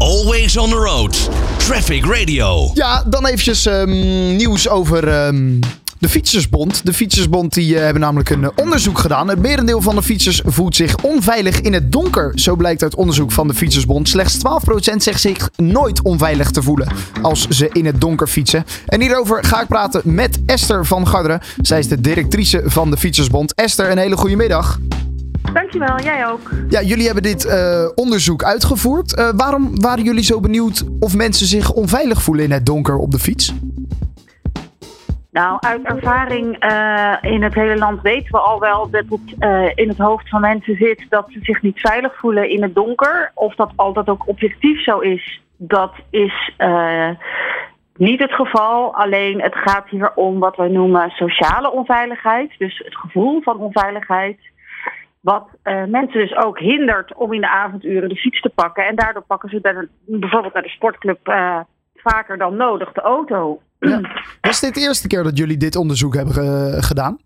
Always on the road. Traffic Radio. Ja, dan eventjes ehm, nieuws over ehm, de Fietsersbond. De Fietsersbond die, eh, hebben namelijk een onderzoek gedaan. Het merendeel van de fietsers voelt zich onveilig in het donker. Zo blijkt uit onderzoek van de Fietsersbond. Slechts 12% zegt zich nooit onveilig te voelen als ze in het donker fietsen. En hierover ga ik praten met Esther van Garderen. Zij is de directrice van de Fietsersbond. Esther, een hele goede middag. Dankjewel, jij ook. Ja, jullie hebben dit eh, onderzoek uitgevoerd. Eh, waarom waren jullie zo benieuwd of mensen zich onveilig voelen in het donker op de fiets? Nou, uit ervaring eh, in het hele land weten we al wel dat het in het hoofd van mensen zit dat ze zich niet veilig voelen in het donker. Of dat altijd ook objectief zo is, dat is niet het geval. Alleen het gaat hier om wat wij noemen sociale onveiligheid. Dus het gevoel van onveiligheid. Wat uh, mensen dus ook hindert om in de avonduren de fiets te pakken. En daardoor pakken ze dan, bijvoorbeeld naar de sportclub uh, vaker dan nodig de auto. Ja. Was dit de eerste keer dat jullie dit onderzoek hebben uh, gedaan?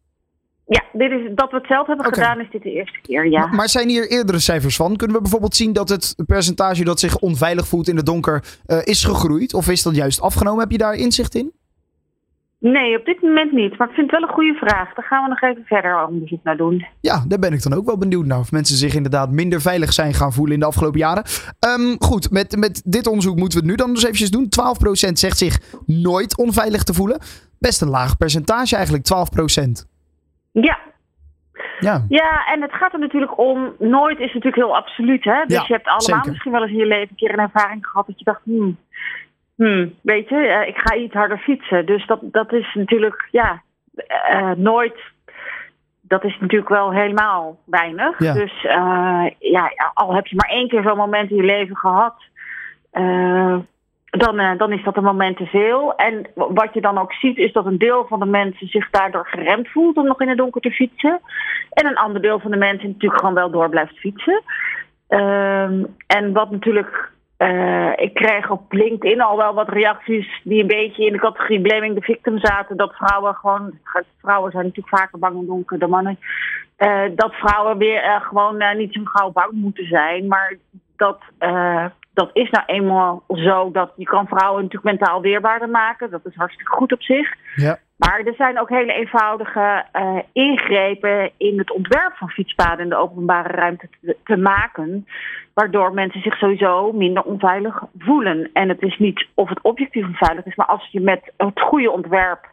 Ja, dit is, dat we het zelf hebben okay. gedaan is dit de eerste keer, ja. Maar, maar zijn hier eerdere cijfers van? Kunnen we bijvoorbeeld zien dat het percentage dat zich onveilig voelt in het donker is gegroeid? Of is dat juist afgenomen? Heb je daar inzicht in? Nee, op dit moment niet. Maar ik vind het wel een goede vraag. Daar gaan we nog even verder onderzoek naar doen. Ja, daar ben ik dan ook wel benieuwd naar. Of mensen zich inderdaad minder veilig zijn gaan voelen in de afgelopen jaren. Um, goed, met, met dit onderzoek moeten we het nu dan dus eventjes doen. 12% zegt zich nooit onveilig te voelen. Best een laag percentage eigenlijk, 12%. Ja. Ja. ja, en het gaat er natuurlijk om. Nooit is natuurlijk heel absoluut. Hè? Dus ja, je hebt allemaal zeker. misschien wel eens in je leven een keer een ervaring gehad dat je dacht, hmm, Hmm, weet je, uh, ik ga iets harder fietsen. Dus dat, dat is natuurlijk, ja, uh, nooit. Dat is natuurlijk wel helemaal weinig. Ja. Dus uh, ja, al heb je maar één keer zo'n moment in je leven gehad, dan, dan is dat een moment te veel. En wat je dan ook ziet, is dat een deel van de mensen zich daardoor geremd voelt om nog in het donker te fietsen. En een ander deel van de mensen natuurlijk gewoon wel door blijft fietsen. en wat natuurlijk uh, ik kreeg op LinkedIn al wel wat reacties die een beetje in de categorie blaming the victim zaten. Dat vrouwen gewoon, vrouwen zijn natuurlijk vaker bang en donker dan mannen. Uh, dat vrouwen weer uh, gewoon niet zo gauw bang moeten zijn. Maar dat, dat is nou eenmaal zo dat je kan vrouwen natuurlijk mentaal weerbaarder maken. Dat is hartstikke goed op zich. Ja. Maar er zijn ook hele eenvoudige uh, ingrepen in het ontwerp van fietspaden in de openbare ruimte te, te, maken. Waardoor mensen zich sowieso minder onveilig voelen. En het is niet of het objectief onveilig is, maar als je met het goede ontwerp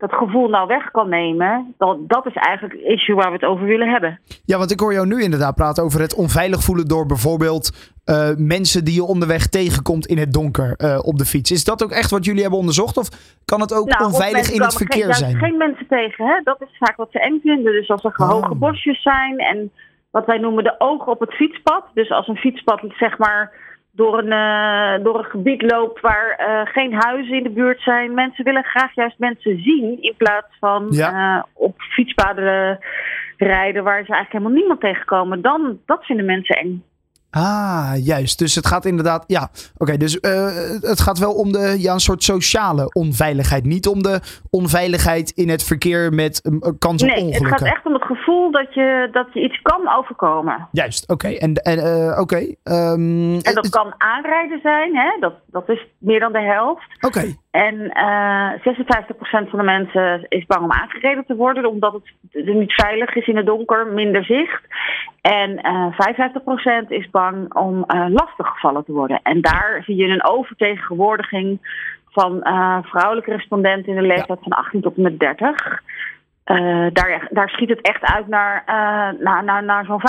dat gevoel nou weg kan nemen, dan, dat is eigenlijk het issue waar we het over willen hebben. Ja, want ik hoor jou nu inderdaad praten over het onveilig voelen door bijvoorbeeld uh, mensen die je onderweg tegenkomt in het donker uh, op de fiets. Is dat ook echt wat jullie hebben onderzocht? Of kan het ook nou, onveilig in het verkeer geen, zijn? geen mensen tegen, hè? dat is vaak wat ze eng vinden. Dus als er oh. hoge bosjes zijn en wat wij noemen de ogen op het fietspad. Dus als een fietspad zeg maar door een, uh, door een gebied loopt waar uh, geen huizen in de buurt zijn. Mensen willen graag juist mensen zien in plaats van ja. uh, op fietspaden rijden waar ze eigenlijk helemaal niemand tegenkomen. Dan, dat vinden mensen eng. Ah, juist. Dus het gaat inderdaad. Ja, oké. Okay, dus uh, het gaat wel om de, ja, een soort sociale onveiligheid. Niet om de onveiligheid in het verkeer met kans op nee, ongelukken. Het gaat echt om het gevoel dat je, dat je iets kan overkomen. Juist, oké. Okay. En, en, uh, okay. um, en dat kan aanrijden zijn, hè? Dat, dat is meer dan de helft. Oké. En uh, 56% van de mensen is bang om aangereden te worden, omdat het niet veilig is in het donker, minder zicht. En uh, 55% is bang om uh, lastiggevallen te worden. En daar zie je een overtegenwoordiging van vrouwelijke respondenten in de leeftijd ja. van 18 tot en met 30. Uh, daar, daar schiet het echt uit naar, uh, naar, naar, naar zo'n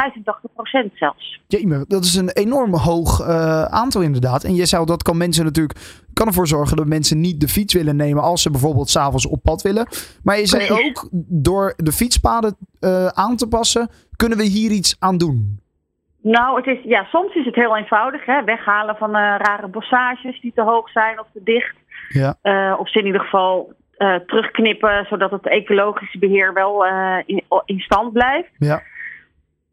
85% zelfs. Dat is een enorm hoog uh, aantal inderdaad. En je zou, dat kan mensen natuurlijk kan ervoor zorgen dat mensen niet de fiets willen nemen als ze bijvoorbeeld s'avonds op pad willen. Maar je zei ook, door de fietspaden aan te passen, kunnen we hier iets aan doen. Nou, het is, ja, soms is het heel eenvoudig. Hè? Weghalen van rare bossages die te hoog zijn of te dicht. Ja. of ze in ieder geval uh, terugknippen, zodat het ecologische beheer wel uh, in, in, stand blijft. Ja.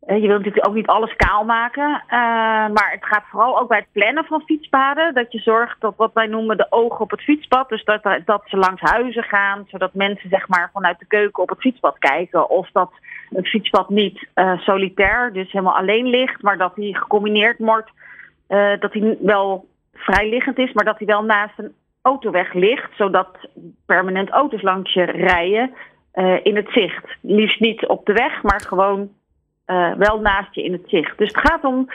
Uh, je wilt natuurlijk ook niet alles kaal maken. maar het gaat vooral ook bij het plannen van fietspaden. Dat je zorgt dat wat wij noemen de ogen op het fietspad. Dus dat, dat ze langs huizen gaan. Zodat mensen zeg maar vanuit de keuken op het fietspad kijken. Of dat het fietspad niet solitair, dus helemaal alleen ligt. Maar dat die gecombineerd wordt. dat hij wel vrijliggend is, maar dat hij wel naast een autoweg ligt, zodat permanent auto's langs je rijden eh, in het zicht. Liefst niet op de weg, maar gewoon eh, wel naast je in het zicht. Dus het gaat om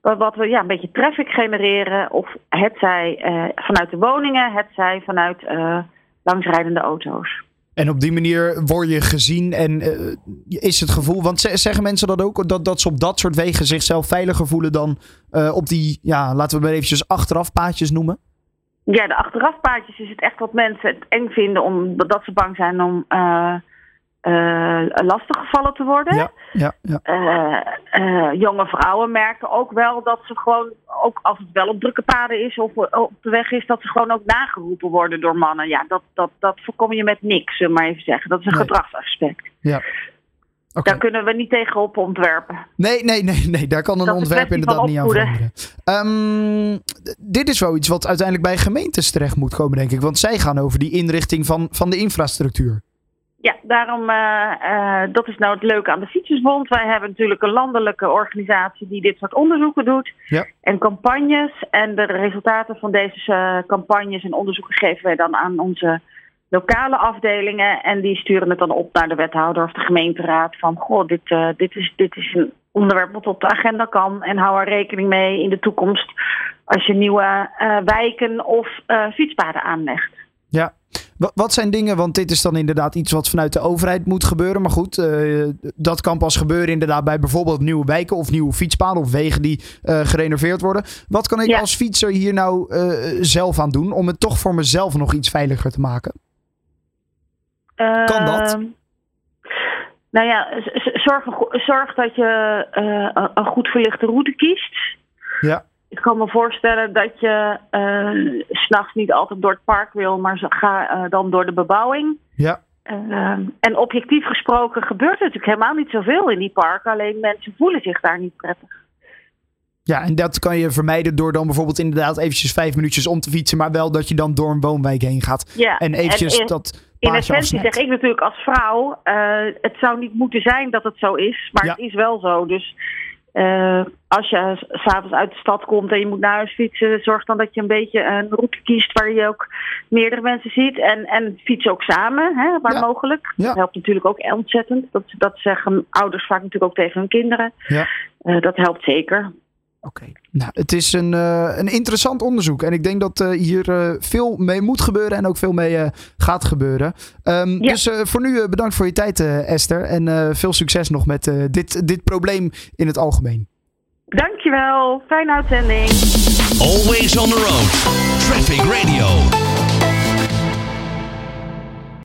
wat we ja, een beetje traffic genereren, of het zij uh, vanuit de woningen, het zij vanuit langsrijdende auto's. En op die manier word je gezien en is het gevoel, want zeggen mensen dat ook, dat, dat ze op dat soort wegen zichzelf veiliger voelen dan op die, ja, laten we maar eventjes achterafpaadjes noemen? Ja, de achterafpaadjes is het echt wat mensen het eng vinden omdat ze bang zijn om uh, uh, lastiggevallen te worden. Ja, ja, ja. Uh, jonge vrouwen merken ook wel dat ze gewoon, ook als het wel op drukke paden is of op de weg is, dat ze gewoon ook nageroepen worden door mannen. Ja, dat, dat, dat voorkom je met niks, zullen we maar even zeggen. Dat is een nee. gedragsaspect. Ja. Okay. Daar kunnen we niet tegenop ontwerpen. Nee, nee, nee, nee. daar kan een dat ontwerp inderdaad niet aan veranderen. Um, dit is wel iets wat uiteindelijk bij gemeentes terecht moet komen, denk ik. Want zij gaan over die inrichting van, van de infrastructuur. Ja, daarom, uh, uh, dat is nou het leuke aan de Fietsersbond. Wij hebben natuurlijk een landelijke organisatie die dit soort onderzoeken doet. Ja. En campagnes. En de resultaten van deze uh, campagnes en onderzoeken geven wij dan aan onze lokale afdelingen. En die sturen het dan op naar de wethouder of de gemeenteraad. Van, goh, dit, dit, is, dit is een onderwerp wat op de agenda kan. En hou er rekening mee in de toekomst als je nieuwe wijken of fietspaden aanlegt. Ja, wat zijn dingen, want dit is dan inderdaad iets wat vanuit de overheid moet gebeuren. Maar goed, dat kan pas gebeuren inderdaad bij bijvoorbeeld nieuwe wijken of nieuwe fietspaden of wegen die gerenoveerd worden. Wat kan ik ja. als fietser hier nou zelf aan doen om het toch voor mezelf nog iets veiliger te maken? Kan dat? Ehm, Nou ja, zorg, zorg dat je een goed verlichte route kiest. Ja ik kan me voorstellen dat je uh, s'nachts niet altijd door het park wil, maar ga uh, dan door de bebouwing. Ja. Uh, en objectief gesproken gebeurt er natuurlijk helemaal niet zoveel in die parken. Alleen mensen voelen zich daar niet prettig. Ja, en dat kan je vermijden door dan bijvoorbeeld inderdaad eventjes vijf minuutjes om te fietsen. Maar wel dat je dan door een woonwijk heen gaat. Ja, en eventjes en dat In essentie zeg ik natuurlijk als vrouw, uh, het zou niet moeten zijn dat het zo is. Maar Ja. het is wel zo. Dus uh, als je s'avonds uit de stad komt en je moet naar huis fietsen, zorg dan dat je een beetje een route kiest waar je ook meerdere mensen ziet. En, en fiets ook samen, hè, waar Ja. mogelijk. Ja. Dat helpt natuurlijk ook ontzettend. Dat, dat zeggen ouders vaak natuurlijk ook tegen hun kinderen. Ja. Uh, dat helpt zeker. Oké. Nou, het is een, uh, een interessant onderzoek. En ik denk dat uh, hier uh, veel mee moet gebeuren en ook veel mee gaat gebeuren. Um, Ja. Dus voor nu bedankt voor je tijd, Esther. En veel succes nog met dit, dit probleem in het algemeen. Dankjewel. Fijne uitzending. Always on the road. Traffic Radio.